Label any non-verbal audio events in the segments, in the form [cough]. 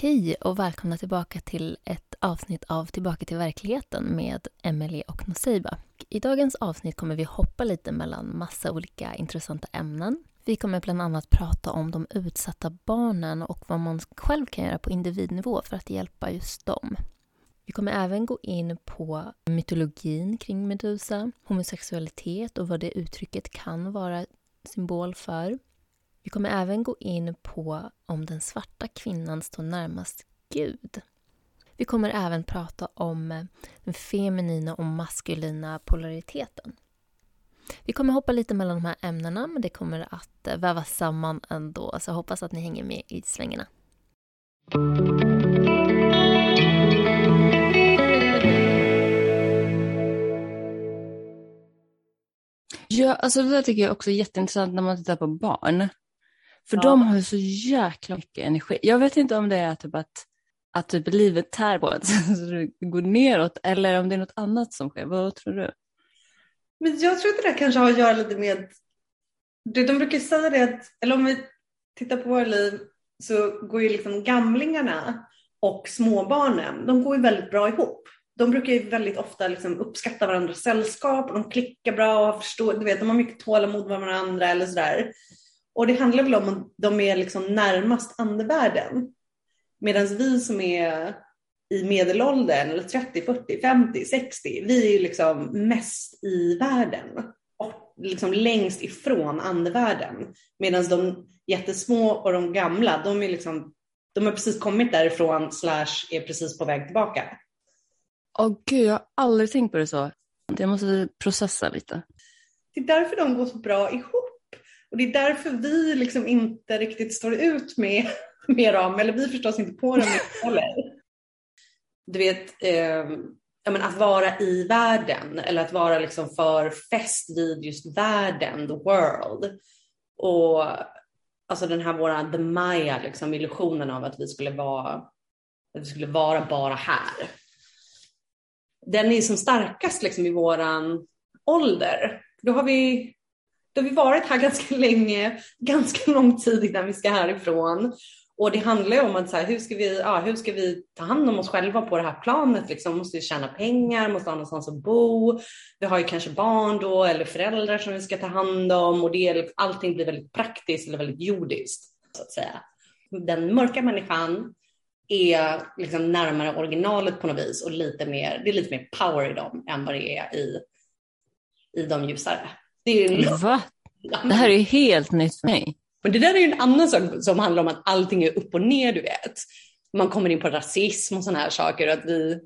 Hej och välkomna tillbaka till ett avsnitt av Tillbaka till verkligheten med Emelie och Noseiba. I dagens avsnitt kommer vi hoppa lite mellan massa olika intressanta ämnen. Vi kommer bland annat prata om de utsatta barnen och vad man själv kan göra på individnivå för att hjälpa just dem. Vi kommer även gå in på mytologin kring Medusa, homosexualitet och vad det uttrycket kan vara symbol för. Vi kommer även gå in på om den svarta kvinnan står närmast Gud. Vi kommer även prata om eh, den feminina och maskulina polariteten. Vi kommer hoppa lite mellan de här ämnena men det kommer att eh, vävas samman ändå så jag hoppas att ni hänger med i svängarna. Ja, alltså det där tycker jag också är jätteintressant när man tittar på barn. För Ja. de har ju så jäkla mycket energi. Jag vet inte om det är typ att, att typ livet tär på att [laughs] så det går neråt eller om det är något annat som sker. Vad tror du? Men jag tror att det där kanske har att göra lite med, de brukar säga det att, eller om vi tittar på våra liv så går ju liksom gamlingarna och småbarnen, de går ju väldigt bra ihop. De brukar ju väldigt ofta liksom uppskatta varandras sällskap och de klickar bra och förstår, du vet, de har mycket tålamod med varandra eller sådär. Och det handlar väl om att de är liksom närmast andevärlden. Medan vi som är i medelåldern, eller 30, 40, 50, 60, vi är ju liksom mest i världen. Och liksom längst ifrån andevärlden. Medan de jättesmå och de gamla, de är liksom, de har precis kommit därifrån slash är precis på väg tillbaka. Åh gud, jag har aldrig tänkt på det så. Jag måste processa lite. Det är därför de går så bra ihop. Och det är därför vi liksom inte riktigt står ut med, [laughs] med dem, eller vi förstås inte på dem [laughs] heller. Du vet, eh, ja, men att vara i världen eller att vara liksom för fäst vid just världen, the world. Och alltså den här våra, the Maya, liksom, illusionen av att vi skulle vara, att vi skulle vara bara här. Den är som starkast liksom i våran ålder. Då har vi då har vi varit här [laughs] ganska länge, ganska lång tid innan vi ska härifrån. Och det handlar ju om att så här, hur, ska vi, ja, hur ska vi ta hand om oss själva på det här planet? Liksom? Måste vi tjäna pengar, måste ha någonstans att bo. Vi har ju kanske barn då eller föräldrar som vi ska ta hand om och det allting blir väldigt praktiskt eller väldigt jordiskt så att säga. Den mörka människan är liksom närmare originalet på något vis och lite mer, det är lite mer power i dem än vad det är i, i de ljusare. Det är Va? Det här är helt nytt för mig. men det där är ju en annan sak som handlar om att allting är upp och ner, du vet. Man kommer in på rasism och sådana här saker. Att vi,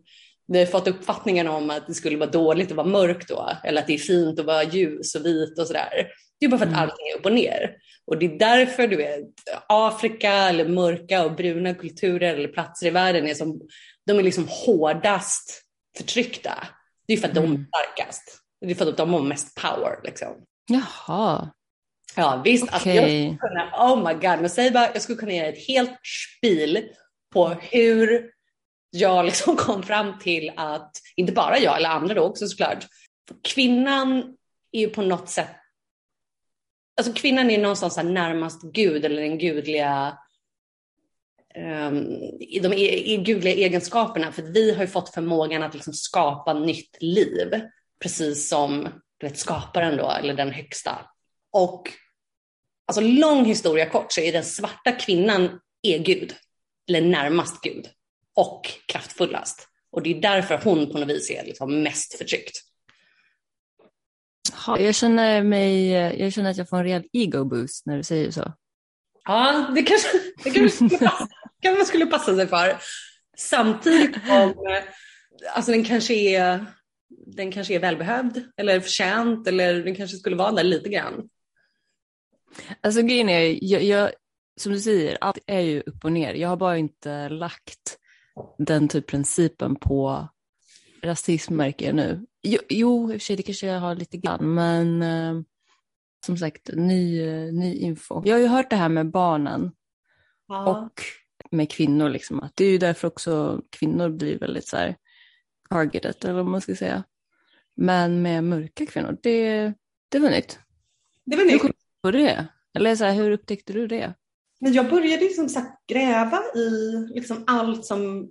vi har fått uppfattningen om att det skulle vara dåligt att vara mörk då. Eller att det är fint att vara ljus och vit och sådär. Det är bara för att Mm. allting är upp och ner. Och det är därför du vet, Afrika eller mörka och bruna kulturer eller platser i världen är som, de är liksom hårdast förtryckta. Det är för att de är Mm. starkast. Det är för att de har mest power liksom. Jaha, Ja visst, alltså, jag okej. kunna, oh my god, men säg bara, jag skulle kunna göra ett helt spil på hur jag liksom [laughs] kom fram till att, inte bara jag eller andra då också såklart, kvinnan är ju på något sätt, alltså kvinnan är någonstans närmast Gud eller den gudliga, um, de e- e- gudliga egenskaperna, för att vi har ju fått förmågan att liksom skapa nytt liv, precis som du vet, skaparen då, eller den högsta. Och alltså lång historia kort så är den svarta kvinnan är Gud, eller närmast Gud och kraftfullast. Och det är därför hon på något vis är liksom mest förtryckt. Ja, Jag känner, mig, jag känner att jag får en rejäl ego boost när du säger så. Ja, det kanske, det kanske skulle passa, kan man skulle passa sig för. Samtidigt som alltså den kanske är den kanske är välbehövd eller förtjänt eller den kanske skulle vara där lite grann. Alltså grejen är, jag, jag, som du säger, allt är ju upp och ner. Jag har bara inte lagt den typ principen på rasism märker jag nu. Jo, jo i och för sig det kanske jag har lite grann, men eh, som sagt, ny, ny info. Jag har ju hört det här med barnen Ja. och med kvinnor, liksom, att det är ju därför också kvinnor blir väldigt så här targeted, eller vad man ska säga. Men med mörka kvinnor, det, det var nytt. Det var nytt. Hur kom du på det? Eller så här, hur upptäckte du det? men jag började som sagt gräva i liksom allt som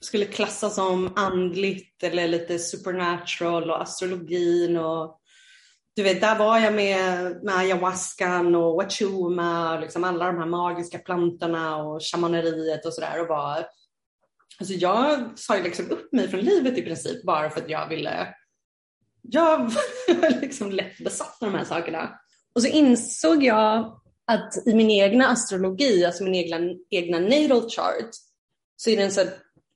skulle klassas som andligt eller lite supernatural och astrologin och du vet, där var jag med, med ayahuascan och wachuma, liksom alla de här magiska plantorna och shamaneriet och sådär och var Alltså jag sa ju liksom upp mig från livet i princip bara för att jag ville jag var [laughs] liksom lätt besatt av de här sakerna. Och så insåg jag att i min egna astrologi, alltså min egna, egna natal chart, så är det en så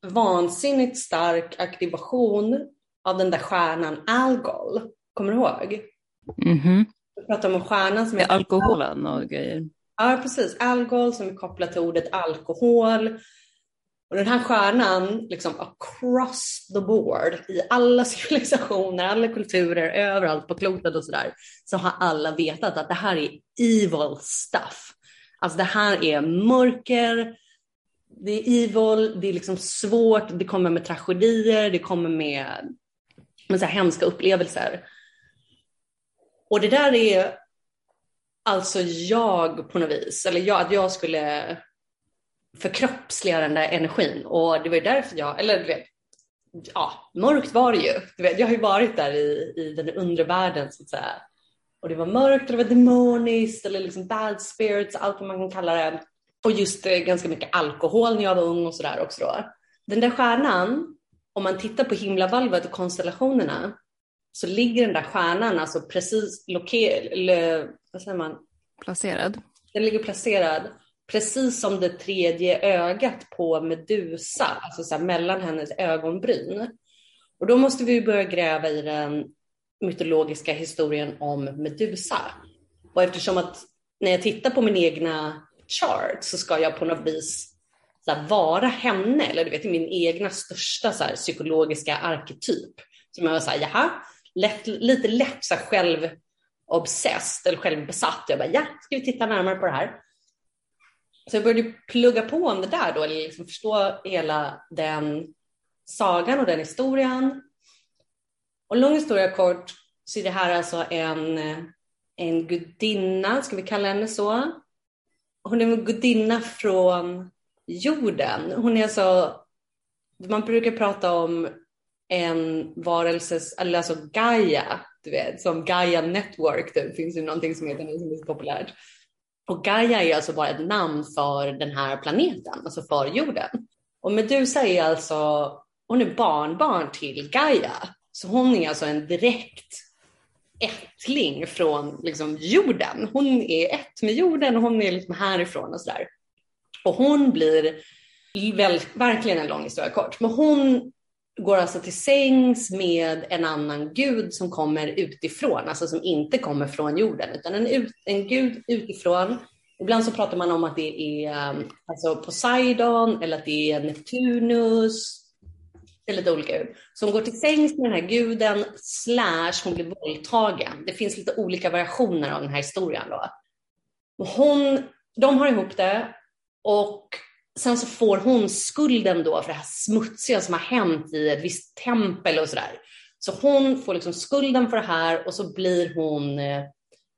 vansinnigt stark aktivation av den där stjärnan Algol. Kommer du ihåg? Mm -hmm. Vi pratar om en stjärna som är... Alkoholen och grejer. Ja, precis. Algol som är kopplat till ordet alkohol. Och den här stjärnan, liksom across the board, i alla [laughs] civilisationer, alla kulturer, överallt på klotet och sådär, så har alla vetat att det här är evil stuff. Alltså det här är mörker, det är evil, det är liksom svårt, det kommer med tragedier, det kommer med, med så hemska upplevelser. Och det där är alltså jag på något vis, eller jag, att jag skulle förkroppsliga den där energin. Och det var ju därför jag, eller du vet, ja, mörkt var det ju. Du vet, jag har ju varit där i, i den undre världen så att säga. Och det var mörkt och det var demoniskt eller liksom bad spirits, allt vad man kan kalla det. Och just eh, ganska mycket alkohol när jag var ung och sådär också då. Den där stjärnan, om man tittar på himlavalvet och konstellationerna, så ligger den där stjärnan alltså precis lokerad, vad säger man? Placerad. Den ligger placerad precis som det tredje ögat på Medusa, alltså så mellan hennes ögonbryn. Och då måste vi börja gräva i den mytologiska historien om Medusa. Och eftersom att när jag tittar på min egna chart så ska jag på något vis så vara henne, eller du vet min egna största så här, psykologiska arketyp. Som jag var så här, jaha, lätt, lite lätt så här, självobsessed eller självbesatt. Jag bara, ja, ska vi titta närmare på det här? Så jag började plugga på om det där då, eller liksom förstå hela den sagan och den historien. Och lång historia kort så är det här alltså en, en gudinna, ska vi kalla henne så? Hon är en gudinna från jorden. Hon är alltså, man brukar prata om en varelse, eller alltså Gaia, du vet, som Gaia Network, det finns ju någonting som heter som är så populärt. Och Gaia är alltså bara ett namn för den här planeten, alltså för jorden. Och Medusa är alltså, hon är barnbarn till Gaia. Så hon är alltså en direkt ättling från liksom, jorden. Hon är ett med jorden och hon är liksom härifrån och sådär. Och hon blir, väl, verkligen en lång historia kort, men hon går alltså till sängs med en annan gud som kommer utifrån, alltså som inte kommer från jorden, utan en, ut, en gud utifrån. Ibland så pratar man om att det är um, alltså Poseidon eller att det är Neptunus. Det är lite olika ut. Så hon går till sängs med den här guden slash hon blir våldtagen. Det finns lite olika variationer av den här historien. Då. hon, de har ihop det och sen så får hon skulden då för det här smutsiga som har hänt i ett visst tempel och sådär. Så hon får liksom skulden för det här och så blir hon eh,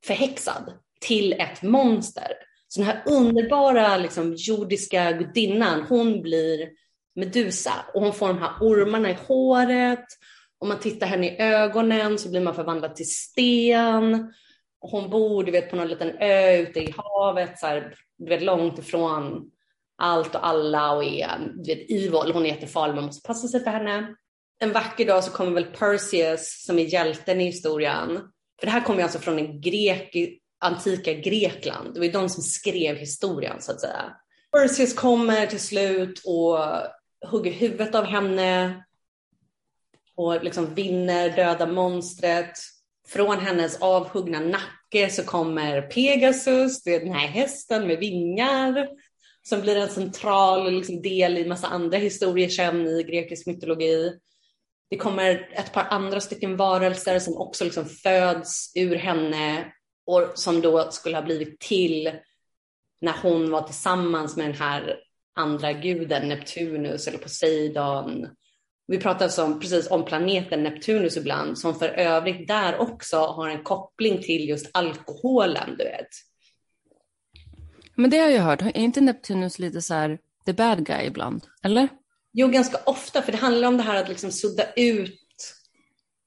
förhäxad till ett monster. Så den här underbara liksom, jordiska gudinnan, hon blir Medusa och hon får de här ormarna i håret. Om man tittar henne i ögonen så blir man förvandlad till sten. Och hon bor du vet, på någon liten ö ute i havet, så här, du vet, långt ifrån allt och alla och är um, du vet, evil. Hon är jättefarlig, man måste passa sig för henne. En vacker dag så kommer väl Perseus som är hjälten i historien. För det här kommer ju alltså från den grek, antika Grekland. Det var ju de som skrev historien så att säga. Perseus kommer till slut och hugger huvudet av henne och liksom vinner döda monstret. Från hennes avhuggna nacke så kommer Pegasus, det är den här hästen med vingar som blir en central liksom, del i massa andra historier sen i grekisk mytologi. Det kommer ett par andra stycken varelser som också liksom föds ur henne och som då skulle ha blivit till när hon var tillsammans med den här andra guden Neptunus eller Poseidon. Vi pratar alltså om, precis om planeten Neptunus ibland som för övrigt där också har en koppling till just alkoholen, du vet. Men det har jag hört. Är inte Neptunus lite så här the bad guy ibland? Eller? Jo, ganska ofta, för det handlar om det här att liksom sudda ut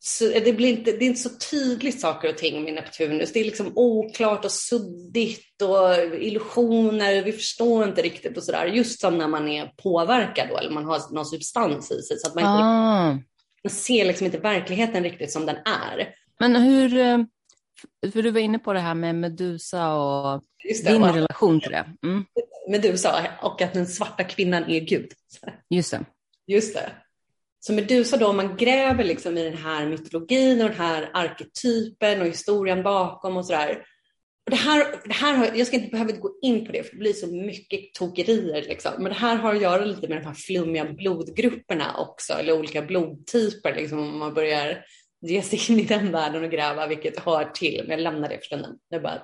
så det, blir inte, det är inte så tydligt saker och ting med Neptunus. Det är liksom oklart och suddigt och illusioner. Vi förstår inte riktigt och sådär. Just som när man är påverkad då, eller man har någon substans i sig. Så att man, Ah. man ser liksom inte verkligheten riktigt som den är. Men hur, eh, för du var inne på det här med Medusa och Just det, din och relation till det. Mm, Medusa och att den svarta kvinnan är Gud. just det. Just det. Så Medusa då, om man gräver liksom i den här mytologin och den här arketypen och historien bakom och sådär. Och det här, det här har, jag ska inte behöva gå in på det för det blir så mycket tokerier liksom. Men det här har att göra lite med de här flummiga blodgrupperna också, eller olika blodtyper liksom om man börjar ge sig in i den världen och gräva, vilket hör till. Men jag lämnar det för stunden. Är bara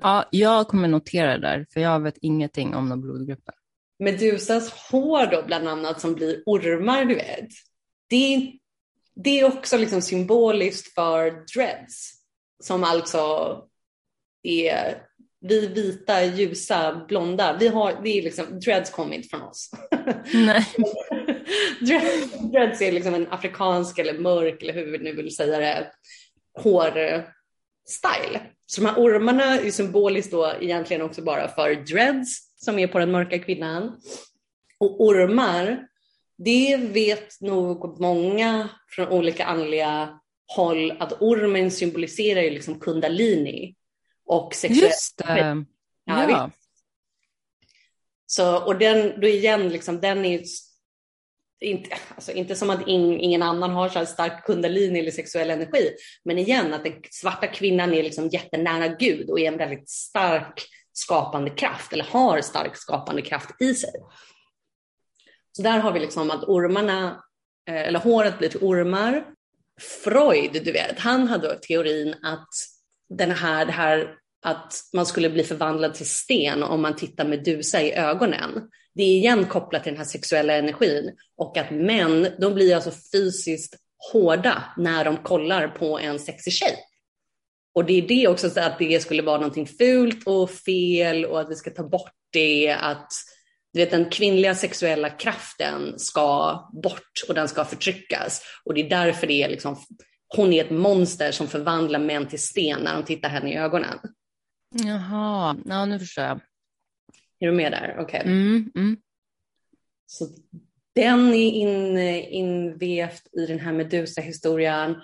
Ja, jag kommer notera det där, för jag vet ingenting om några blodgrupper. Medusas hår då bland annat som blir ormar, du vet. Det är, det är också liksom symboliskt för dreads, som alltså är vi vita, ljusa, blonda. Vi har, det är liksom, dreads kommer inte från oss. Nej. [laughs] Dreads- dreads är liksom en afrikansk eller mörk, eller hur vi nu vill säga det, hårstyle. Så de här ormarna är symboliskt då egentligen också bara för dreads som är på den mörka kvinnan. Och ormar, det vet nog många från olika andliga håll att ormen symboliserar ju liksom kundalini och sexuell Just det. Ja, Ja. Så, och den, då igen, liksom, den är inte, alltså, inte som att ing, ingen annan har så här stark kundalini eller sexuell energi, men igen att den svarta kvinnan är liksom jättenära Gud och är en väldigt stark skapande kraft, eller har stark skapande kraft i sig. Så där har vi liksom att ormarna, eh, eller håret blir till ormar. Freud, du vet, han hade teorin att den här, det här att man skulle bli förvandlad till sten om man tittar Medusa i ögonen. Det är igen kopplat till den här sexuella energin och att män, de blir alltså fysiskt hårda när de kollar på en sexig tjej. Och det är det också så att det skulle vara någonting fult och fel och att vi ska ta bort det, att du vet, den kvinnliga sexuella kraften ska bort och den ska förtryckas. Och det är därför det är liksom, hon är ett monster som förvandlar män till sten när de tittar henne i ögonen. Jaha, ja, nu förstår jag. Är du med där? Okej. Mm, mm. Så den är in, invävt i den här Medusa-historien.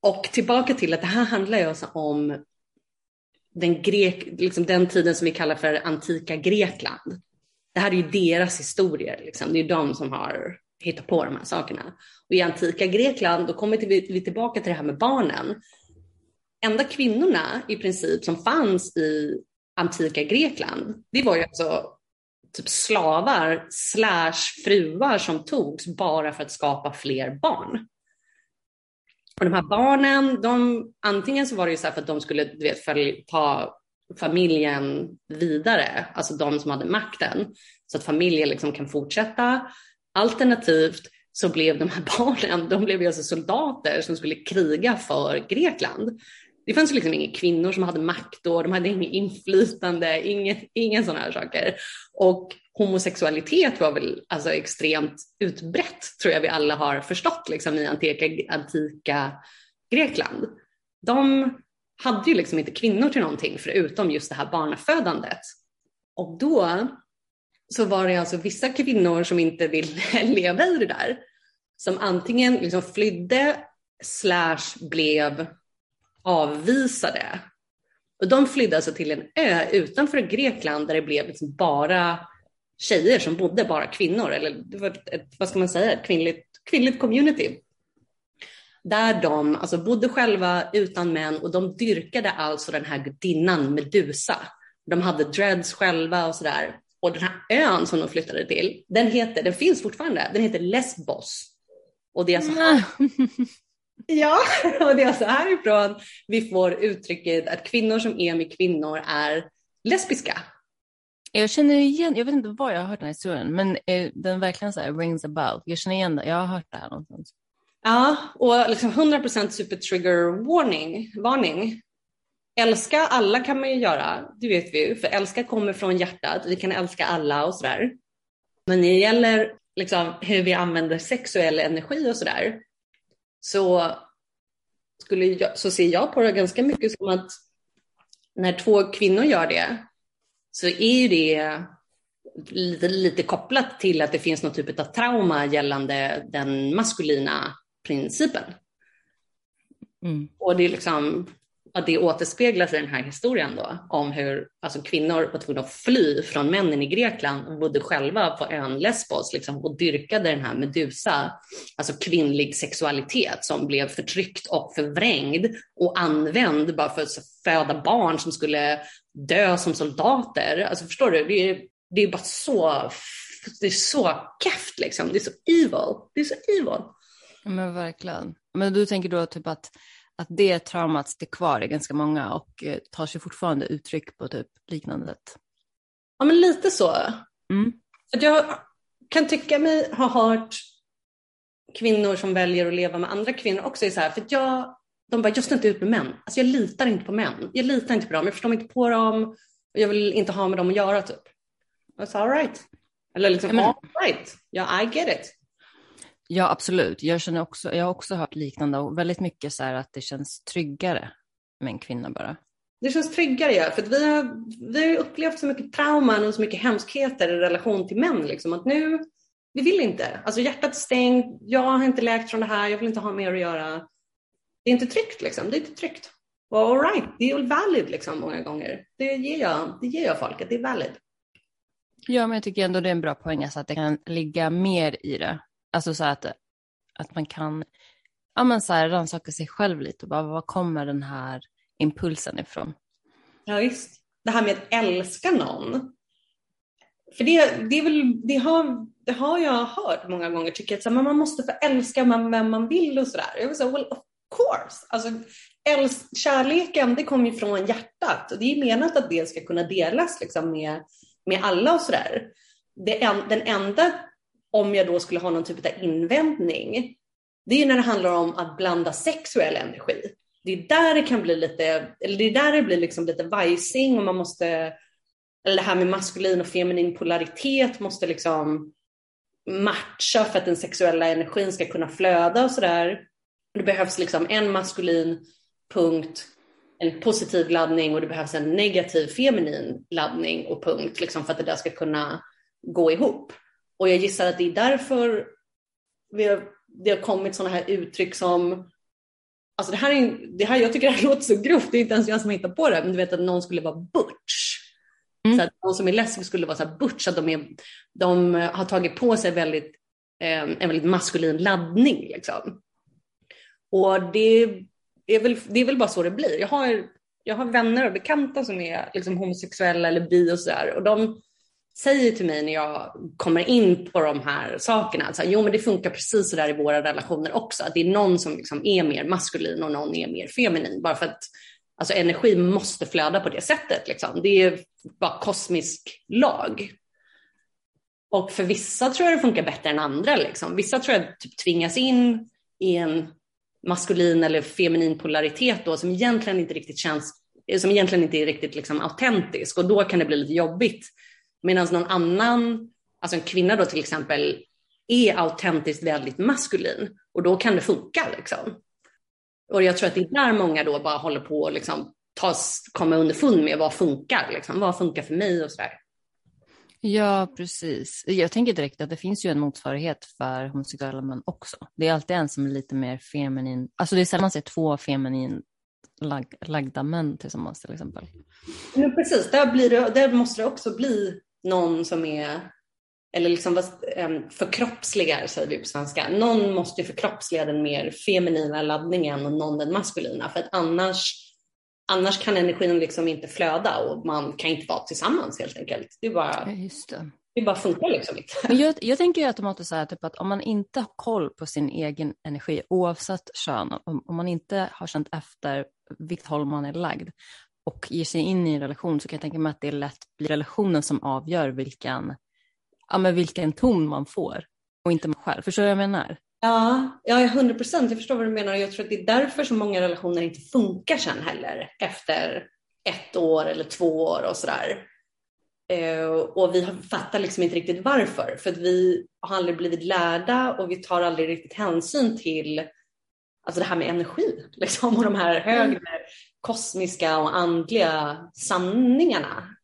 Och tillbaka till att det här handlar ju alltså om den, grek, liksom den tiden som vi kallar för antika Grekland. Det här är ju deras historier, liksom. det är ju de som har hittat på de här sakerna. Och i antika Grekland, då kommer vi tillbaka till det här med barnen. Enda kvinnorna i princip som fanns i antika Grekland, det var ju alltså typ slavar slash fruar som togs bara för att skapa fler barn. Och de här barnen, de, antingen så var det ju så här för att de skulle du vet, följ, ta familjen vidare, alltså de som hade makten, så att familjen liksom kan fortsätta. Alternativt så blev de här [laughs] barnen, de blev ju alltså soldater som skulle kriga för Grekland. Det fanns liksom inga kvinnor som hade makt då, de hade inget inflytande, ingen, ingen sådana här saker. Och homosexualitet var väl alltså extremt utbrett, tror jag vi alla har förstått liksom, i antika, antika Grekland. De hade ju liksom inte kvinnor till någonting förutom just det här barnafödandet. Och då så var det alltså vissa kvinnor som inte ville [laughs] leva i det där, som antingen liksom flydde slash blev avvisade. Och de flydde alltså till en ö utanför Grekland där det blev liksom bara tjejer som bodde, bara kvinnor, eller det var ett, vad ska man säga, ett kvinnligt, kvinnligt community. Där de alltså bodde själva utan män och de dyrkade alltså den här gudinnan Medusa. De hade dreads själva och sådär. Och den här ön som de flyttade till, den heter, den finns fortfarande, den heter Lesbos. Och det är alltså här, [laughs] ja, [laughs] och det är alltså härifrån vi får uttrycket att kvinnor som är med kvinnor är lesbiska. Jag känner igen, jag vet inte var jag har hört den här historien, men eh, den verkligen så här rings a bell. Jag känner igen det, jag har hört det här någonstans. Ja, och liksom 100% super trigger warning, varning. älska alla kan man ju göra, det vet vi ju, för älska kommer från hjärtat, vi kan älska alla och sådär. Men när det gäller liksom, hur vi använder sexuell energi och sådär, så, skulle jag, så ser jag på det ganska mycket som att när två kvinnor gör det, så är ju det lite, lite kopplat till att det finns någon typ av trauma gällande den maskulina principen. Mm. Och det är liksom att det återspeglas i den här historien då om hur alltså, kvinnor var tvungna att fly från männen i Grekland och bodde själva på ön Lesbos liksom, och dyrkade den här Medusa, alltså kvinnlig sexualitet som blev förtryckt och förvrängd och använd bara för att föda barn som skulle dö som soldater. Alltså förstår du? Det är, det är bara så, det är så keft liksom. Det är så evil. Det är så evil. Men verkligen. Men du tänker då typ att att det traumat sitter kvar i ganska många och eh, tar sig fortfarande uttryck på typ liknande sätt. Ja, men lite så. Mm. Jag kan tycka mig ha hört kvinnor som väljer att leva med andra kvinnor också är så här, för jag, de bara, jag står inte ut med män. Alltså jag litar inte på män. Jag litar inte på dem, jag förstår mig inte på dem och jag vill inte ha med dem att göra typ. Jag sa all right. Eller liksom, all right, yeah, I get it. Ja, absolut. Jag, känner också, jag har också hört liknande och väldigt mycket så här att det känns tryggare med en kvinna bara. Det känns tryggare, ja. För vi, har, vi har upplevt så mycket trauman och så mycket hemskheter i relation till män. Liksom, att nu, vi vill inte. Alltså hjärtat är stängt, jag har inte läkt från det här, jag vill inte ha mer att göra. Det är inte tryggt liksom, det är inte tryggt. Och all right, det är valid liksom många gånger. Det ger jag, det ger jag folket, det är valid. Ja, men jag tycker ändå det är en bra poäng, alltså att det kan ligga mer i det. Alltså så att, att man kan ja, men så här, rannsaka sig själv lite och bara, var kommer den här impulsen ifrån? Ja, visst. Det här med att älska någon. För det, det, är väl, det, har, det har jag hört många gånger, tycker att man måste få älska vem man vill och sådär. Jag vill säga, well of course. Alltså, älsk, kärleken det kommer ju från hjärtat och det är menat att det ska kunna delas liksom, med, med alla och sådär. Den enda om jag då skulle ha någon typ av invändning, det är när det handlar om att blanda sexuell energi. Det är där det kan bli lite, eller det är där det blir liksom lite vajsing och man måste, eller det här med maskulin och feminin polaritet måste liksom matcha för att den sexuella energin ska kunna flöda och sådär. Det behövs liksom en maskulin punkt, en positiv laddning och det behövs en negativ feminin laddning och punkt liksom för att det där ska kunna gå ihop. Och jag gissar att det är därför vi har, det har kommit sådana här uttryck som Alltså det här är, det här, jag tycker det här [laughs] låter så grovt, det är inte ens jag som hittar på det, men du vet att någon skulle vara butch. Mm. Så att någon som är lesbisk skulle vara så här butch, att de, är, de har tagit på sig väldigt, eh, en väldigt maskulin laddning. Liksom. Och det är, väl, det är väl bara så det blir. Jag har, jag har vänner och bekanta som är liksom homosexuella eller bi och sådär och de säger till mig när jag kommer in på de här sakerna, att jo men det funkar precis så där i våra relationer också, att det är någon som liksom är mer maskulin och någon är mer feminin, bara för att alltså, energi måste flöda på det sättet. Liksom. Det är bara kosmisk lag. Och för vissa tror jag det funkar bättre än andra. Liksom. Vissa tror jag typ tvingas in i en maskulin eller feminin polaritet då, som egentligen inte riktigt känns, som egentligen inte är riktigt liksom, autentisk och då kan det bli lite jobbigt Medan någon annan, alltså en kvinna då till exempel, är autentiskt väldigt maskulin och då kan det funka. Liksom. Och jag tror att det är där många då bara håller på att liksom, komma underfund med vad funkar, liksom. vad funkar för mig och sådär. Ja, precis. Jag tänker direkt att det finns ju en motsvarighet för homosexuella män också. Det är alltid en som är lite mer feminin, alltså det är sällan man ser två feminin lag, lagda män tillsammans till exempel. Men precis, där, blir det, där måste det också bli någon som är, eller liksom förkroppsligar säger vi på svenska. Någon måste förkroppsliga den mer feminina laddningen och någon den maskulina för att annars Annars kan energin liksom inte flöda och man kan inte vara tillsammans helt enkelt. Det är bara, det. Det bara funkar liksom inte. Men jag, jag tänker ju automatiskt så här, typ att om man inte har koll på sin egen energi, oavsett kön, om, om man inte har känt efter vilket håll man är lagd, och ger sig in i en relation så kan jag tänka mig att det är lätt blir relationen som avgör vilken, ja, men vilken ton man får och inte man själv. Förstår du vad jag menar? Ja, ja, hundra procent. Jag förstår vad du menar och jag tror att det är därför så många relationer inte funkar sen heller efter ett år eller två år och sådär. Eh, och vi fattar liksom inte riktigt varför, för att vi har aldrig blivit lärda och vi tar aldrig riktigt hänsyn till alltså det här med energi [laughs] liksom, och de här högre kosmiska och andliga sanningarna.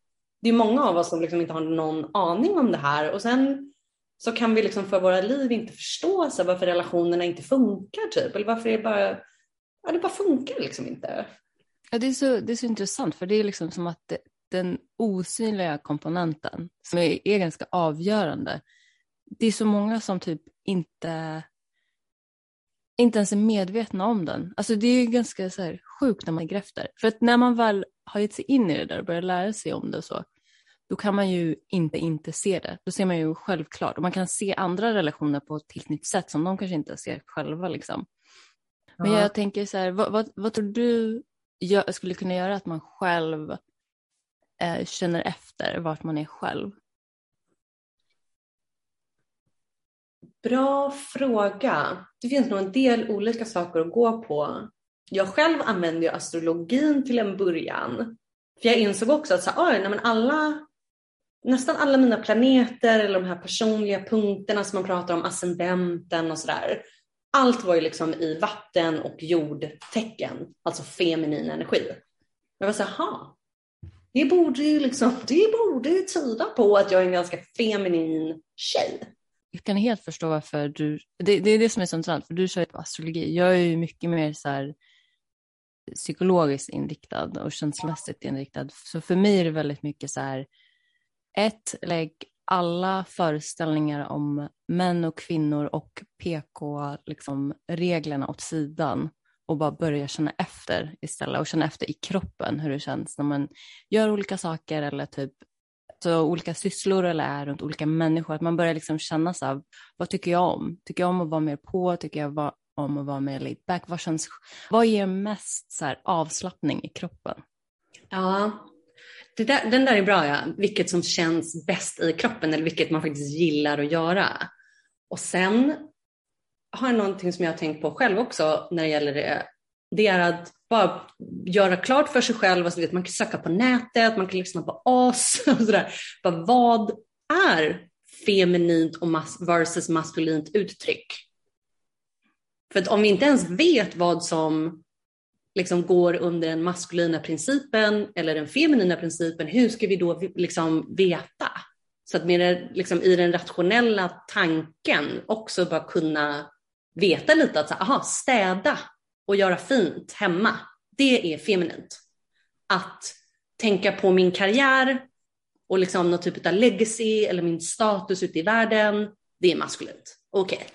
Det är många av oss som liksom inte har någon aning om det här och sen så kan vi liksom för våra liv inte förstå så varför relationerna inte funkar typ eller varför det bara, ja, det bara funkar liksom inte. Ja, det, är så, det är så intressant för det är liksom som att det, den osynliga komponenten som är, är ganska avgörande. Det är så många som typ inte inte ens är medvetna om den. Alltså det är ganska så här sjukt när man tänker efter. För att när man väl har gett sig in i det där och börjar lära sig om det så, då kan man ju inte inte se det. Då ser man ju självklart och man kan se andra relationer på ett helt nytt sätt som de kanske inte ser själva. Liksom. Men jag tänker så här, vad, vad, vad tror du jag skulle kunna göra att man själv eh, känner efter vart man är själv? Bra fråga. Det finns nog en del olika saker att gå på. Jag själv använde ju astrologin till en början. För jag insåg också att så, oj, nej, men alla, nästan alla mina planeter eller de här personliga punkterna som man pratar om, ascendenten och sådär. Allt var ju liksom i vatten och jordtecken, alltså feminin energi. Jag var så här, det borde ju liksom, det borde tyda på att jag är en ganska feminin tjej jag kan helt förstå varför du, det, det är det som är så intressant, för du kör ju på astrologi. Jag är ju mycket mer så här psykologiskt inriktad och känslomässigt inriktad. Så för mig är det väldigt mycket så här, ett, lägg alla föreställningar om män och kvinnor och PK-reglerna liksom, åt sidan och bara börja känna efter istället och känna efter i kroppen hur det känns när man gör olika saker eller typ Alltså, olika sysslor eller är runt olika människor, att man börjar liksom känna så här, vad tycker jag om? Tycker jag om att vara mer på? Tycker jag om att vara mer laid back? Vad, känns, vad ger mest så här, avslappning i kroppen? Ja, där, den där är bra ja. Vilket som känns bäst i kroppen eller vilket man faktiskt gillar att göra. Och sen har jag någonting som jag har tänkt på själv också när det gäller det. Det är att bara göra klart för sig själv, alltså, vet, man kan söka på nätet, man kan lyssna på oss [laughs] och sådär. Bara, vad är feminint och mas versus maskulint uttryck? För att om vi inte ens vet vad som liksom går under den maskulina principen eller den feminina principen, hur ska vi då liksom veta? Så att mer liksom, i den rationella tanken också bara kunna veta lite att så, aha, städa och göra fint hemma, det är feminint. Att tänka på min karriär och liksom någon typ av legacy eller min status ute i världen, det är maskulint. Okej. Okay.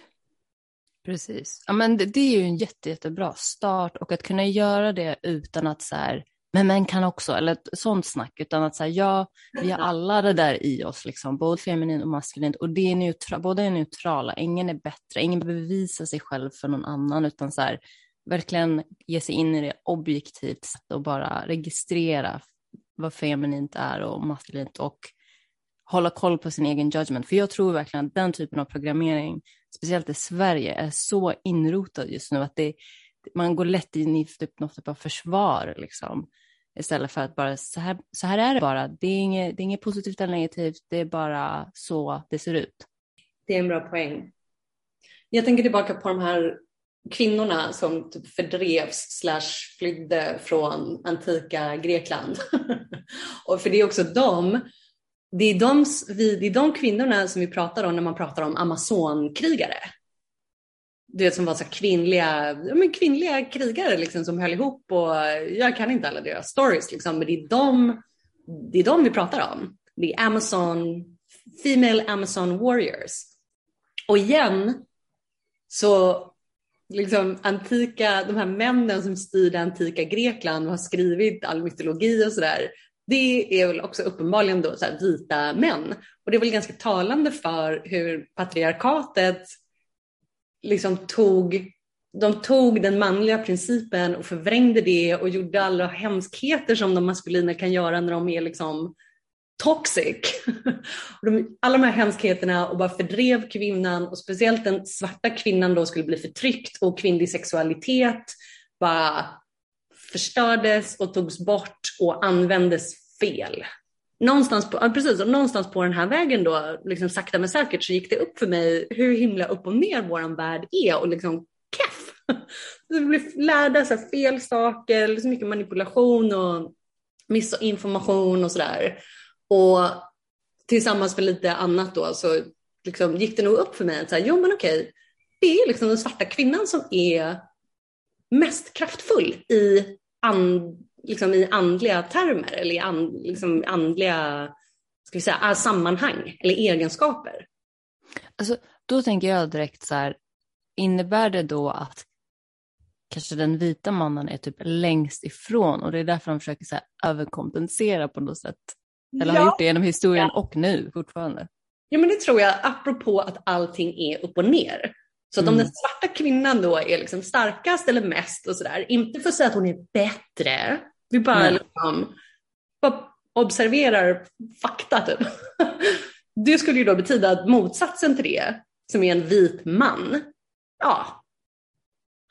Precis. Ja, men det, det, är ju en jätte, jättebra start och att kunna göra det utan att så här, men män kan också, eller ett sånt snack, utan att säga ja, vi har alla det där i oss, liksom, både feminint och maskulint, och det är neutra, båda är neutrala, ingen är bättre, ingen behöver visa sig själv för någon annan, utan så här, verkligen ge sig in i det objektivt sätt och bara registrera vad feminint är och maskulint och hålla koll på sin egen judgment. För jag tror verkligen att den typen av programmering, speciellt i Sverige, är så inrotad just nu att det, man går lätt in i typ något typ av försvar liksom. Istället för att bara så här, så här är det bara. Det är, inget, det är inget positivt eller negativt, det är bara så det ser ut. Det är en bra poäng. Jag tänker tillbaka på de här kvinnorna som typ fördrevs slash flydde från antika Grekland. [laughs] och för det är också de, det är de, det är de kvinnorna som vi pratar om när man pratar om Amazonkrigare. Du vet som var så kvinnliga, men kvinnliga krigare liksom, som höll ihop och jag kan inte alla deras stories liksom, men det är de, det är de vi pratar om. Det är Amazon, Female Amazon Warriors. Och igen så liksom antika, de här männen som styrde antika Grekland och har skrivit all mytologi och sådär, det är väl också uppenbarligen då så vita män. Och det är väl ganska talande för hur patriarkatet liksom tog, de tog den manliga principen och förvrängde det och gjorde alla hemskheter som de maskulina kan göra när de är liksom toxic. Alla de här hemskheterna och bara fördrev kvinnan och speciellt den svarta kvinnan då skulle bli förtryckt och kvinnlig sexualitet bara förstördes och togs bort och användes fel. Någonstans på, precis, och någonstans på den här vägen då, liksom sakta men säkert så gick det upp för mig hur himla upp och ner våran värld är och liksom keff. [laughs] Vi blir lärda så fel saker, så mycket manipulation och missinformation och sådär. Och tillsammans med lite annat då så liksom gick det nog upp för mig att så här, jo men okej, det är liksom den svarta kvinnan som är mest kraftfull i, and, liksom i andliga termer eller i and, liksom andliga ska vi säga, sammanhang eller egenskaper. Alltså, då tänker jag direkt så här, innebär det då att kanske den vita mannen är typ längst ifrån och det är därför de försöker så här, överkompensera på något sätt? Eller ja. har gjort det genom historien ja. och nu fortfarande? Ja men det tror jag, apropå att allting är upp och ner. Så att mm. om den svarta kvinnan då är liksom starkast eller mest och sådär, inte för att säga att hon är bättre, vi bara, liksom, bara observerar fakta typ. [laughs] Det skulle ju då betyda att motsatsen till det, som är en vit man, ja,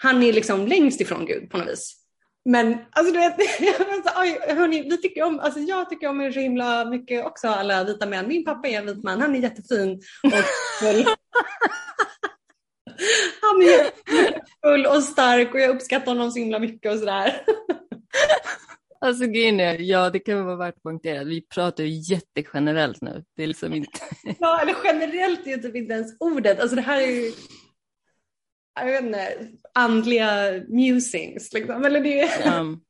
han är liksom längst ifrån Gud på något vis. Men alltså du vet, [laughs] alltså, hörni, vi tycker om, alltså jag tycker om er så himla mycket också alla vita män. Min pappa är en vit man, han är jättefin och full. [laughs] han är jättefull och stark och jag uppskattar honom så himla mycket och sådär. [laughs] Alltså grejen är, ja det kan vara värt att poängtera, vi pratar ju jättegenerellt nu. Det är liksom inte... ja, eller generellt är ju typ inte ens ordet. Alltså det här är ju jag vet inte, andliga musings. Liksom. Eller det... Um.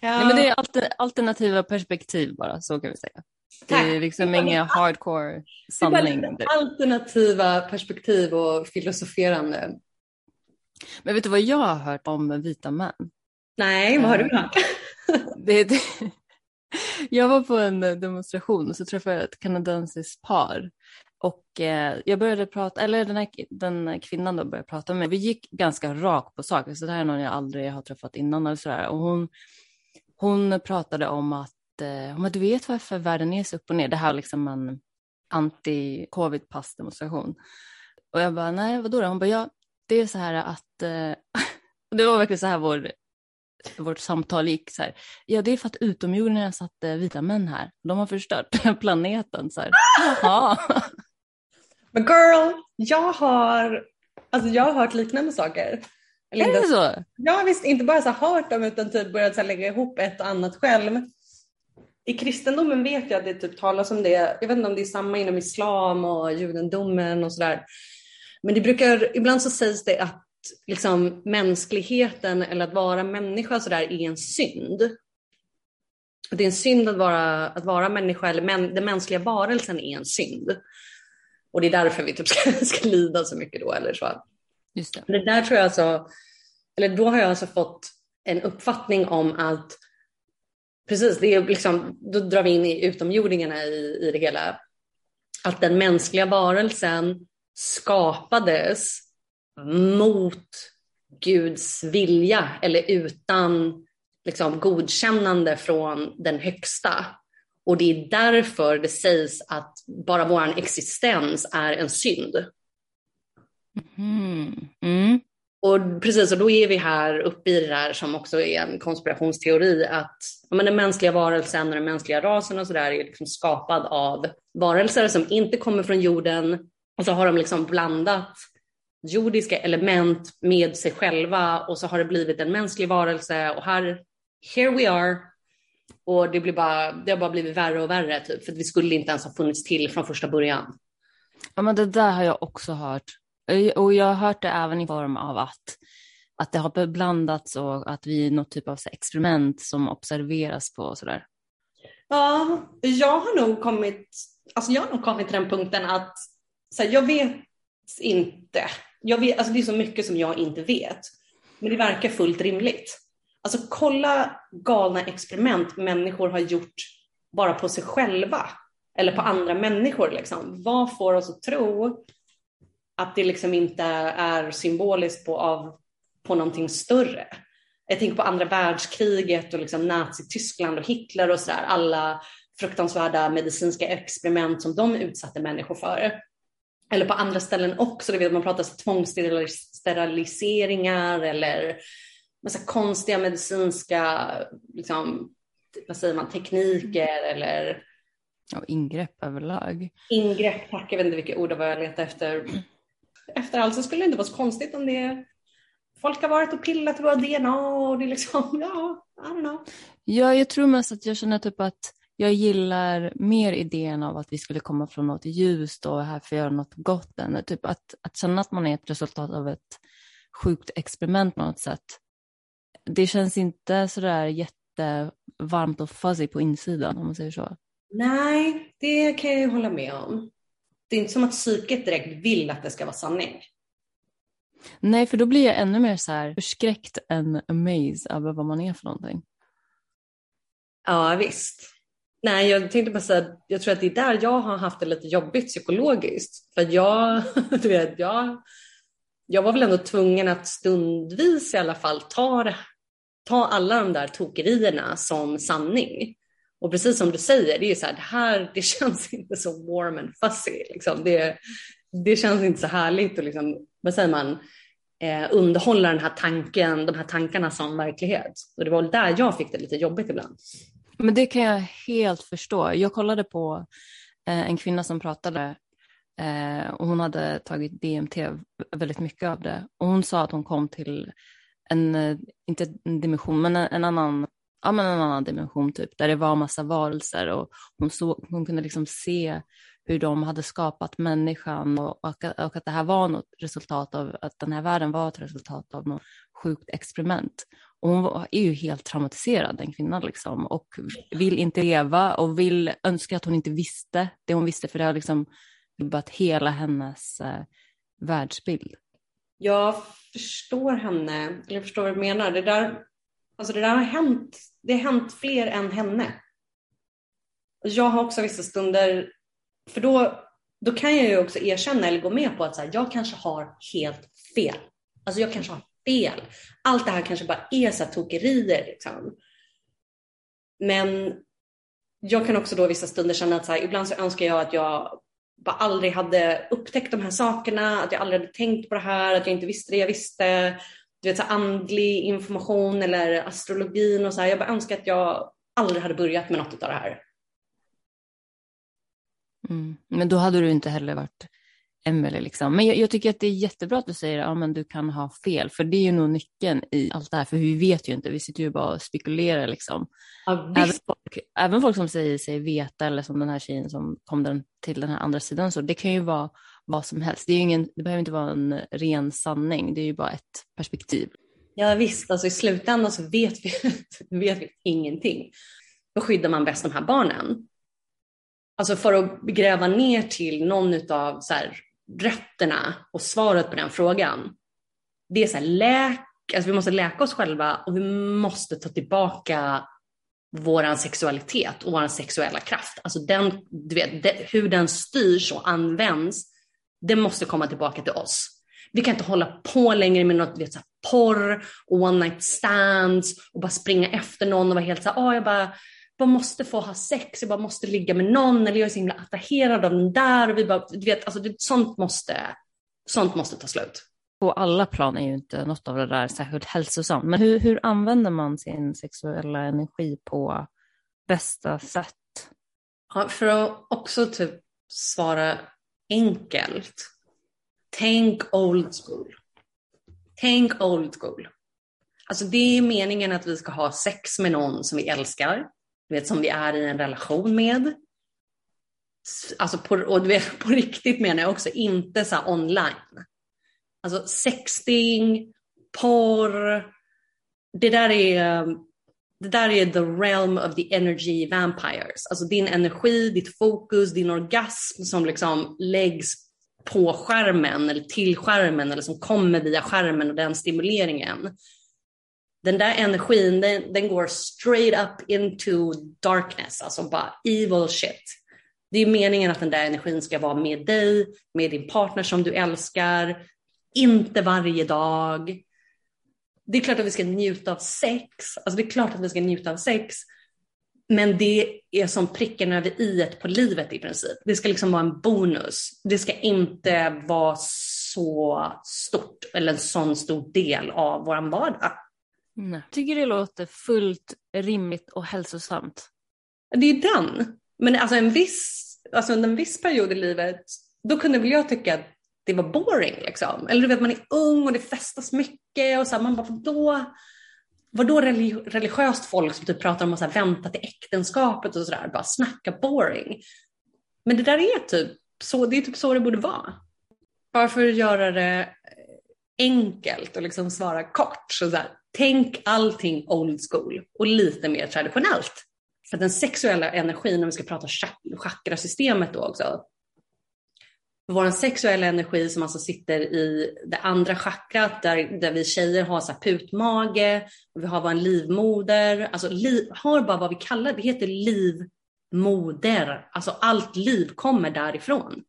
ja. Nej, men det är alternativa perspektiv bara, så kan vi säga. Det är liksom inga hardcore sanning. Alternativa perspektiv och filosoferande. Men vet du vad jag har hört om vita män? Nej, vad har du ehm, hört? det, det, jag var på en demonstration och så träffade jag ett kanadensiskt par och eh, jag började prata, eller den här, den kvinnan då började prata med mig. Vi gick ganska rakt på sak, så det här är någon jag aldrig har träffat innan eller sådär. Och hon, hon pratade om att, eh, om att du vet varför världen är så upp och ner. Det här är liksom en anti-covid-pass-demonstration. Och jag bara, nej vadå då? Hon bara, ja det är så här att, eh, [laughs] det var verkligen så här vår, vårt samtal gick så här. Ja det är för att utomjordingarna satte vita män här. De har förstört [laughs] planeten. Så här. [laughs] Jaha. Men girl, jag har, alltså jag har hört liknande saker. Eller är det så? Ja visst, inte bara så hört dem utan typ börjat så lägga ihop ett och annat själv. I kristendomen vet jag att det typ talas om det. Jag vet inte om det är samma inom islam och judendomen och sådär. Men det brukar, ibland så sägs det att liksom mänskligheten eller att vara människa sådär är en synd. Det är en synd att vara, att vara människa, eller men, den mänskliga varelsen är en synd. Och det är därför vi typ ska, [laughs] ska lida så mycket då eller så. Just det. det där tror jag alltså, eller då har jag alltså fått en uppfattning om att precis, det är liksom, då drar vi in i utomjordingarna i, i det hela. Att den mänskliga varelsen skapades mot Guds vilja eller utan liksom, godkännande från den högsta. Och det är därför det sägs att bara vår existens är en synd. Mm. Mm. Och precis, och då är vi här uppe i det där som också är en konspirationsteori att men den mänskliga varelsen och den mänskliga rasen och sådär är liksom skapad av varelser som inte kommer från jorden och så har de liksom blandat jordiska element med sig själva och så har det blivit en mänsklig varelse och här, here we are, och det, blir bara, det har bara blivit värre och värre, typ, för vi skulle inte ens ha funnits till från första början. Ja, men det där har jag också hört. Och jag har hört det även i form av att, att det har blandats och att vi är något typ av experiment som observeras på och sådär. Ja, jag har nog kommit, alltså jag har nog kommit till den punkten att så här, jag vet inte. Jag vet, alltså det är så mycket som jag inte vet. Men det verkar fullt rimligt. Alltså kolla galna experiment människor har gjort bara på sig själva eller på andra människor. Liksom. Vad får oss att tro att det liksom inte är symboliskt på, av, på någonting större? Jag tänker på andra världskriget och liksom Nazityskland och Hitler och sådär. Alla fruktansvärda medicinska experiment som de utsatte människor för. Eller på andra ställen också, det vet man pratar om tvångssteriliseringar eller massa konstiga medicinska liksom, vad säger man, tekniker eller och ingrepp överlag. Ingrepp, tack. Jag vet inte vilka ord det var jag letade efter. Efter allt så skulle det inte vara så konstigt om det folk har varit och pillat i våra DNA och det är liksom, [laughs] ja, I don't know. Ja, jag tror mest att jag känner typ att jag gillar mer idén av att vi skulle komma från något ljust och här för att göra något gott än typ att, att känna att man är ett resultat av ett sjukt experiment på något sätt. Det känns inte sådär jättevarmt och fuzzy på insidan om man säger så. Nej, det kan jag ju hålla med om. Det är inte som att psyket direkt vill att det ska vara sanning. Nej, för då blir jag ännu mer så här förskräckt än amazed över vad man är för någonting. Ja, visst. Nej, jag tänkte bara säga jag tror att det är där jag har haft det lite jobbigt psykologiskt. För jag, [laughs] du vet, jag, jag var väl ändå tvungen att stundvis i alla fall ta, ta alla de där tokerierna som sanning. Och precis som du säger, det är så här, det här det [laughs] känns inte så warm and fuzzy. Liksom. Det, det känns inte så härligt att liksom, vad säger man, eh, underhålla den här tanken, de här tankarna som verklighet. Och det var där jag fick det lite jobbigt ibland. Men det kan jag helt förstå. Jag kollade på eh, en kvinna som pratade eh, och hon hade tagit DMT väldigt mycket av det. Och hon sa att hon kom till en, eh, inte en dimension, men en, en annan ja, men en annan dimension typ, där det var massa varelser och hon, såg, hon kunde liksom se hur de hade skapat människan och, och, och, att det här var något resultat av, att den här världen var ett resultat av något sjukt experiment. Och hon var, är ju helt traumatiserad, den kvinnan, liksom, och vill inte leva och vill önska att hon inte visste det hon visste, för det har liksom rubbat hela hennes eh, världsbild. Jag förstår henne, eller jag förstår vad du menar. Det där Alltså det där har hänt, det har hänt fler än henne. Jag har också vissa stunder, för då, då kan jag ju också erkänna eller gå med på att så här, jag kanske har helt fel. Alltså jag kanske har fel. Allt det här kanske bara är så här tokerier. Liksom. Men jag kan också då vissa stunder känna att så här, ibland så önskar jag att jag bara aldrig hade upptäckt de här sakerna, att jag aldrig hade tänkt på det här, att jag inte visste det jag visste, du vet, så andlig information eller astrologin och så här. Jag bara önskar att jag aldrig hade börjat med något av det här. Mm. Men då hade du inte heller varit Emelie. Liksom. Men jag, jag, tycker att det är jättebra att du säger att ja, du kan ha fel, för det är ju nog nyckeln i allt det här, för vi vet ju inte, vi sitter ju bara och spekulerar. Liksom. Ja, även, folk, även folk som säger sig veta, eller som den här tjejen som kom den, till den här andra sidan, så det kan ju vara vad som helst. Det, är ingen, det behöver inte vara en ren sanning, det är ju bara ett perspektiv. Ja visst, alltså i slutändan så vet vi, [laughs] vet vi ingenting. Då skyddar man bäst de här barnen. Alltså för att gräva ner till någon av så här, rötterna och svaret på den frågan. Det är så här, läk, alltså vi måste läka oss själva och vi måste ta tillbaka våran sexualitet och våran sexuella kraft. Alltså den, du vet, det, hur den styrs och används det måste komma tillbaka till oss. Vi kan inte hålla på längre med något vet, så här, porr och one night stands och bara springa efter någon och vara helt så här, oh, jag bara, bara måste få ha sex, jag bara måste ligga med någon eller jag är så himla attraherad av den där. Och vi bara, du vet, alltså, det, sånt, måste, sånt måste ta slut. På alla plan är ju inte något av det där särskilt hälsosamt. Men hur, hur använder man sin sexuella energi på bästa sätt? Ja, för att också typ svara enkelt. Tänk old school. Tänk old school. Alltså det är meningen att vi ska ha sex med någon som vi älskar, du vet, som vi är i en relation med. Alltså på, och du vet, [laughs] på riktigt menar jag också, inte så online. Alltså sexting, porr, det där är det där är the realm of the energy vampires. Alltså din energi, ditt fokus, din orgasm som liksom läggs på skärmen eller till skärmen eller som kommer via skärmen och den stimuleringen. Den där energin, den, den går straight up into darkness, alltså bara evil shit. Det är meningen att den där energin ska vara med dig, med din partner som du älskar, inte varje dag, det är klart att vi ska njuta av sex. Alltså det är klart att vi ska njuta av sex. men det är som pricken över i på livet i princip. Det ska liksom vara en bonus. Det ska inte vara så stort eller en sån stor del av vår vardag. Nej. Tycker det låter fullt rimligt och hälsosamt. Det är den. Men alltså en viss, alltså under en viss period i livet, då kunde väl jag tycka att det var boring liksom. Eller du vet man är ung och det festas mycket och så här, man bara då vadå religiöst folk som typ pratar om att så här, vänta till äktenskapet och sådär, bara snacka boring. Men det där är typ så, det är typ så det borde vara. Bara för att göra det enkelt och liksom svara kort. Så, så här, tänk allting old school och lite mer traditionellt. För den sexuella energin, om vi ska prata chakrasystemet då också, vår sexuella energi som alltså sitter i det andra chakrat där, där vi tjejer har så här putmage, och vi har vår livmoder, alltså liv, har bara vad vi kallar det, heter livmoder, alltså allt liv kommer därifrån.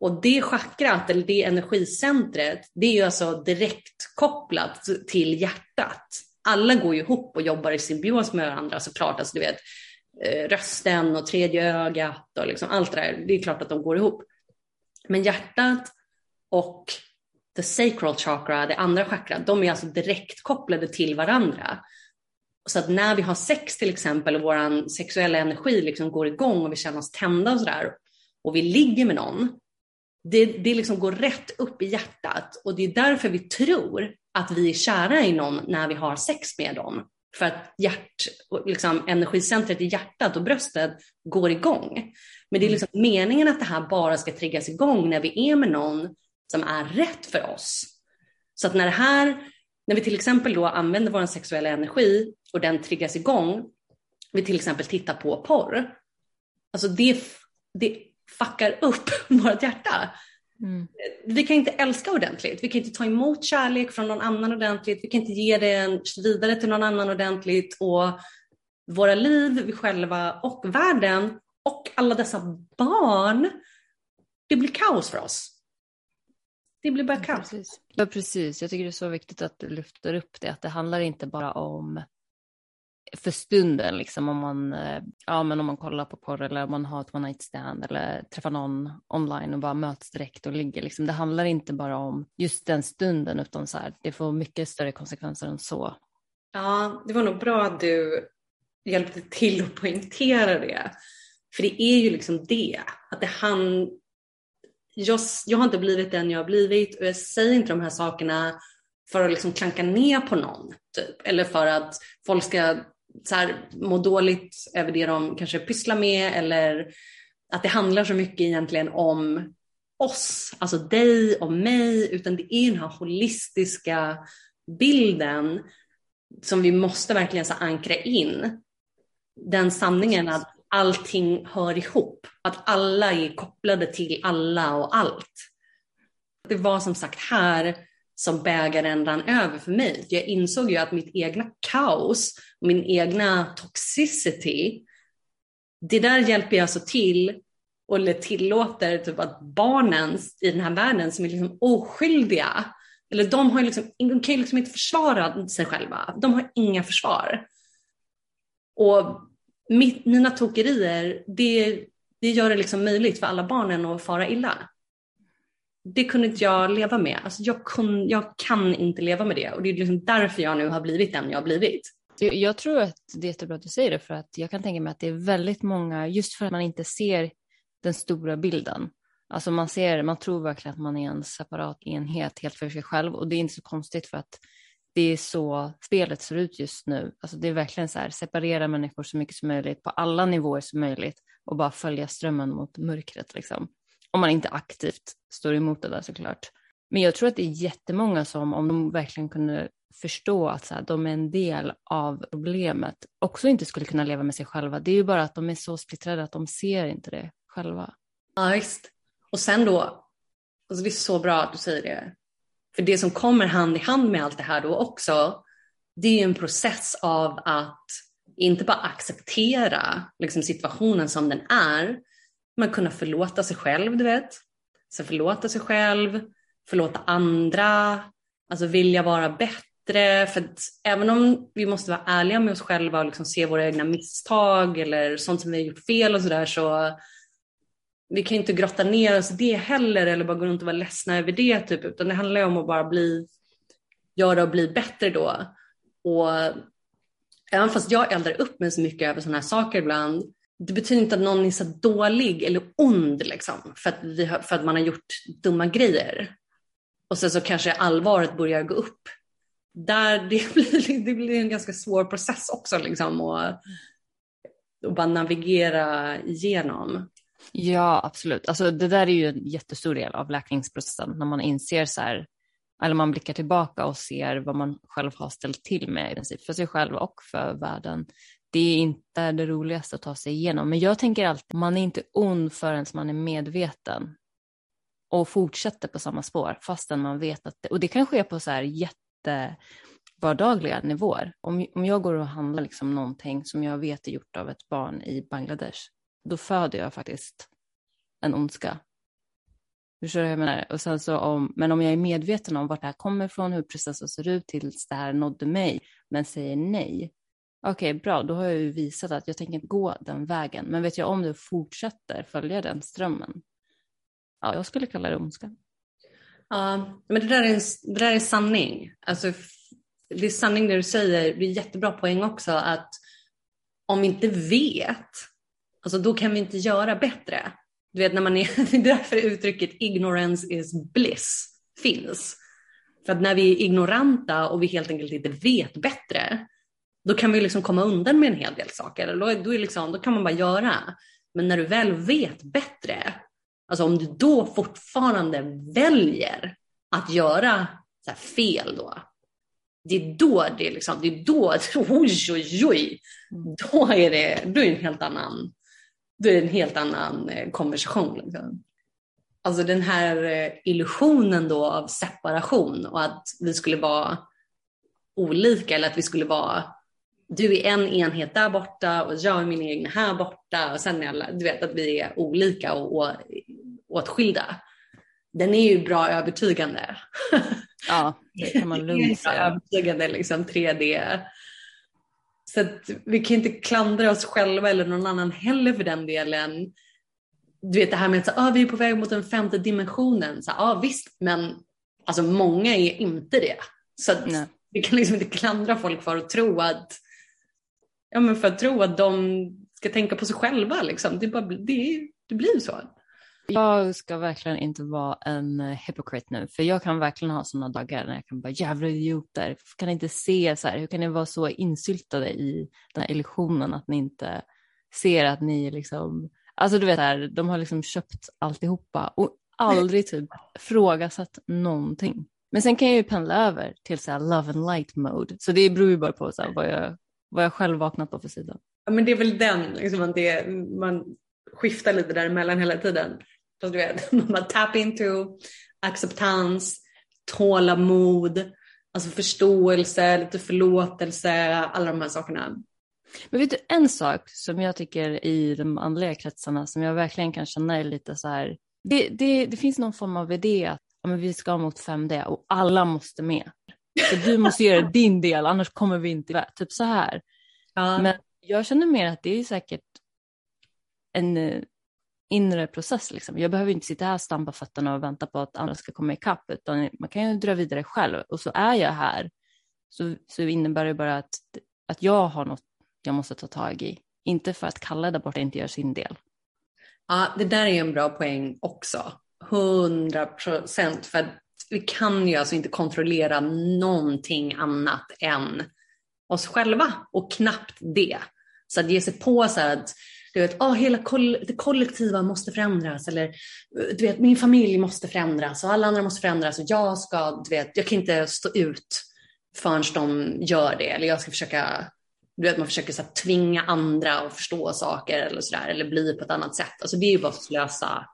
Och det chakrat, eller det energicentret, det är ju alltså direkt kopplat till hjärtat. Alla går ju ihop och jobbar i symbios med varandra såklart, alltså du vet eh, rösten och tredje ögat och liksom allt det där, det är klart att de går ihop. Men hjärtat och the sacral chakra, det andra chakrat, de är alltså direkt kopplade till varandra. Så att när vi har sex till exempel och vår sexuella energi liksom går igång och vi känner oss tända och sådär och vi ligger med någon, det, det liksom går rätt upp i hjärtat och det är därför vi tror att vi är kära i någon när vi har sex med dem. För att hjärt, liksom, energicentret i hjärtat och bröstet går igång. Men det är liksom meningen att det här bara ska triggas igång när vi är med någon som är rätt för oss. Så att när det här, när vi till exempel då använder vår sexuella energi och den triggas igång, vi till exempel tittar på porr, alltså det, det fuckar upp [laughs] vårt hjärta. Mm. Vi kan inte älska ordentligt, vi kan inte ta emot kärlek från någon annan ordentligt, vi kan inte ge det vidare till någon annan ordentligt och våra liv, vi själva och världen och alla dessa barn, det blir kaos för oss. Det blir bara kaos. Ja, precis. Ja, precis. Jag tycker det är så viktigt att du lyfter upp det, att det handlar inte bara om för stunden, liksom, om, man, eh, ja, men om man kollar på porr eller om man har ett one night stand eller träffar någon online och bara möts direkt och ligger. Liksom. Det handlar inte bara om just den stunden utan så här, det får mycket större konsekvenser än så. Ja, det var nog bra att du hjälpte till att poängtera det. För det är ju liksom det, att det han, jag, jag har inte blivit den jag har blivit och jag säger inte de här sakerna för att liksom klanka ner på någon, typ. eller för att folk ska så här, må dåligt över det de kanske pysslar med eller att det handlar så mycket egentligen om oss, alltså dig och mig, utan det är den här holistiska bilden som vi måste verkligen så ankra in. Den sanningen att allting hör ihop, att alla är kopplade till alla och allt. Det var som sagt här som bägaren rann över för mig. Jag insåg ju att mitt egna kaos, min egna toxicity, det där hjälper jag alltså till eller tillåter typ att barnen i den här världen som är liksom oskyldiga, eller de, har liksom, de kan ju liksom inte försvara sig själva. De har inga försvar. Och mitt, mina tokerier, det, det gör det liksom möjligt för alla barnen att fara illa det kunde inte jag leva med. Alltså jag, kun, jag kan inte leva med det och det är liksom därför jag nu har blivit den jag har blivit. Jag tror att det är jättebra att du säger det för att jag kan tänka mig att det är väldigt många, just för att man inte ser den stora bilden. Alltså man ser, man tror verkligen att man är en separat enhet helt för sig själv och det är inte så konstigt för att det är så spelet ser ut just nu. Alltså det är verkligen så här, separera människor så mycket som möjligt på alla nivåer som möjligt och bara följa strömmen mot mörkret liksom. Om man inte aktivt står emot det där såklart. Men jag tror att det är jättemånga som, om de verkligen kunde förstå att så här, de är en del av problemet, också inte skulle kunna leva med sig själva. Det är ju bara att de är så splittrade att de ser inte det själva. Ja, visst. Och sen då, alltså det är så bra att du säger det. För det som kommer hand i hand med allt det här då också, det är ju en process av att inte bara acceptera liksom, situationen som den är, men kunna förlåta sig själv, du vet. Så förlåta sig själv, förlåta andra, alltså vilja vara bättre. För att även om vi måste vara ärliga med oss själva och liksom se våra egna misstag eller sånt som vi har gjort fel och sådär så vi kan inte grotta ner oss i det heller eller bara gå runt och vara ledsna över det typ utan det handlar ju om att bara bli, göra och bli bättre då. Och även fast jag eldar upp mig så mycket över sådana här saker ibland det betyder inte att någon är så dålig eller ond liksom, för, att vi har, för att man har gjort dumma grejer. Och sen så kanske allvaret börjar gå upp. Där [laughs] det, blir, det blir en ganska svår process också liksom, och, och bara navigera igenom. Ja, absolut. Alltså, det där är ju en jättestor del av läkningsprocessen när man inser så här, eller man blickar tillbaka och ser vad man själv har ställt till med i princip för sig själv och för världen det är inte det roligaste att ta sig igenom. Men jag tänker alltid, man är inte ond förrän man är medveten och fortsätter på samma spår fastän man vet att det, och det kan ske på så här jättevardagliga nivåer. Om, om jag går och handlar liksom någonting som jag vet är gjort av ett barn i Bangladesh, då föder jag faktiskt en ondska. Förstår du hur jag menar? Och sen så om, men om jag är medveten om vart det här kommer ifrån, hur processen ser ut tills det här nådde mig, men säger nej, Okej, okay, bra. Då har jag ju visat att jag tänker inte gå den vägen. Men vet jag om du fortsätter följa den strömmen? Ja, jag skulle kalla det ondska. Ja, men det där är, en, det där är sanning. Alltså, det är sanning det du säger. Det är jättebra poäng också att om vi inte vet, alltså då kan vi inte göra bättre. Du vet när man är, [laughs] det är därför uttrycket ignorance is bliss finns. För att när vi är ignoranta och vi helt enkelt inte vet bättre, då kan vi liksom komma undan med en hel del saker. Då, då, är liksom, då kan man bara göra. Men när du väl vet bättre, alltså om du då fortfarande väljer att göra fel då, det är då det är liksom, det är då, [laughs] oj oj oj, då är det, då är det en helt annan, då är det en helt annan eh, konversation. Liksom. Alltså den här eh, illusionen då av separation och att vi skulle vara olika eller att vi skulle vara du är en enhet där borta och jag är min egen här borta och sen är du vet att vi är olika och, och åtskilda. Den är ju bra övertygande. [laughs] Ja, det kan man lugnt säga. Övertygande liksom 3D. Så att vi kan inte klandra oss själva eller någon annan heller för den delen. Du vet det här med att ah, vi är på väg mot den femte dimensionen. Ja ah, visst, men alltså många är inte det. Så att vi kan liksom inte klandra folk för att tro att ja, men för att tro att de ska tänka på sig själva. Liksom. Det, bara, det, det blir så. Jag ska verkligen inte vara en eh, hypocrite nu, för jag kan verkligen ha sådana dagar när jag kan bara jävla idioter, kan inte se så här, hur kan ni vara så insyltade i den här illusionen att ni inte ser att ni liksom, alltså du vet här, de har liksom köpt alltihopa och aldrig typ frågasatt någonting. Men sen kan jag ju pendla över till så här love and light mode, så det beror ju bara på så här, vad jag vad jag själv vaknat på för sida. Ja, men det är väl den, liksom att det, man skiftar lite däremellan hela tiden. Fast du vet, [laughs] man tap into acceptans, tålamod, alltså förståelse, lite förlåtelse, alla de här sakerna. Men vet du en sak som jag tycker i de andliga kretsarna som jag verkligen kan känna är lite så här, det, det, det finns någon form av idé att ja, men vi ska mot 5D och alla måste med. Så du måste göra din del, annars kommer vi inte iväg. Typ så här. Ja. Men jag känner mer att det är säkert en uh, inre process. Liksom. Jag behöver inte sitta här och stampa fötterna och vänta på att andra ska komma ikapp, utan man kan ju dra vidare själv. Och så är jag här, så, så innebär det bara att, att jag har något jag måste ta tag i. Inte för att Kalle där borta inte gör sin del. Ja, det där är en bra poäng också. 100 procent. För vi kan ju alltså inte kontrollera någonting annat än oss själva och knappt det. Så att ge sig på så att du vet, oh, hela koll det kollektiva måste förändras eller du vet, min familj måste förändras och alla andra måste förändras och jag ska, du vet, jag kan inte stå ut förrän de gör det eller jag ska försöka, du vet, man försöker så här, tvinga andra att förstå saker eller sådär eller bli på ett annat sätt. Alltså det är ju bara att slösa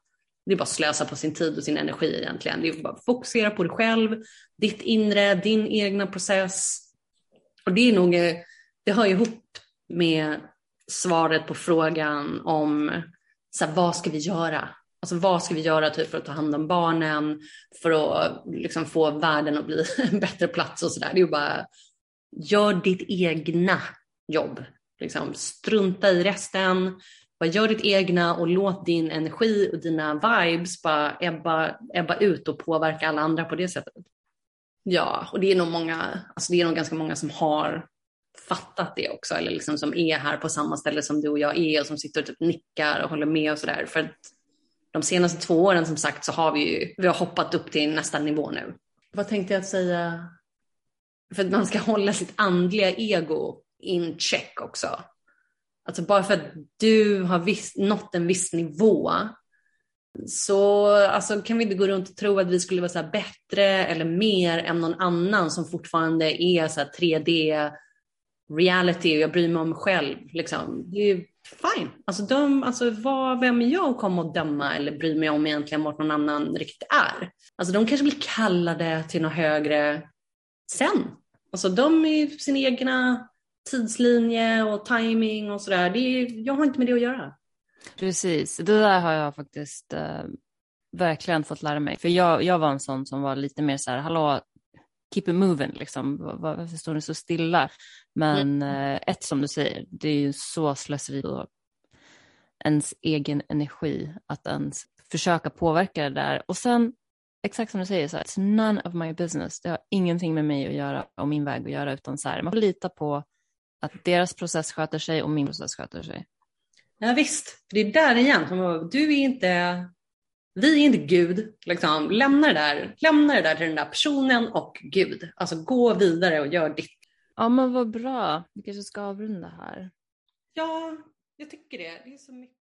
det är bara att slösa på sin tid och sin energi egentligen. Det är bara att fokusera på dig själv, ditt inre, din egna process. Och det är nog, eh, det hör ihop med svaret på frågan om så här, vad ska vi göra? Alltså vad ska vi göra typ för att ta hand om barnen, för att liksom få världen att bli [laughs] en bättre plats och sådär. Det är ju bara, gör ditt egna jobb. Liksom, strunta i resten, bara gör ditt egna och låt din energi och dina vibes bara ebba, ebba ut och påverka alla andra på det sättet. Ja, och det är nog många, alltså det är nog ganska många som har fattat det också, eller liksom som är här på samma ställe som du och jag är och som sitter och typ nickar och håller med och sådär. För att de senaste två åren som sagt så har vi ju, vi har hoppat upp till nästa nivå nu. Vad tänkte jag säga? För att man ska hålla sitt andliga ego in check också. Alltså bara för att du har viss, nått en viss nivå så alltså, kan vi inte gå runt och tro att vi skulle vara så bättre eller mer än någon annan som fortfarande är så 3D reality och jag bryr mig om mig själv. Liksom. Det är fine. Alltså, döm, alltså vad, vem är jag att komma och döma eller bry mig om egentligen vart någon annan riktigt är? Alltså de kanske blir kallade till något högre sen. Alltså de är sin egna tidslinje och timing och sådär. Jag har inte med det att göra. Precis, det där har jag faktiskt eh, verkligen fått lära mig. För jag, jag var en sån som var lite mer så här, hallå, keep it moving, liksom. varför står ni så stilla? Men mm. eh, ett som du säger, det är ju så slöseri på ens egen energi att ens försöka påverka det där. Och sen, exakt som du säger, så här, it's none of my business. Det har ingenting med mig att göra och min väg att göra, utan så här, man får lita på att deras process sköter sig och min process sköter sig. Ja, visst, det är där igen. Du är inte, vi är inte Gud. Liksom. Lämna, det där, lämna det där till den där personen och Gud. Alltså gå vidare och gör ditt. Ja men vad bra. Vi kanske ska avrunda här. Ja, jag tycker det. Det är så mycket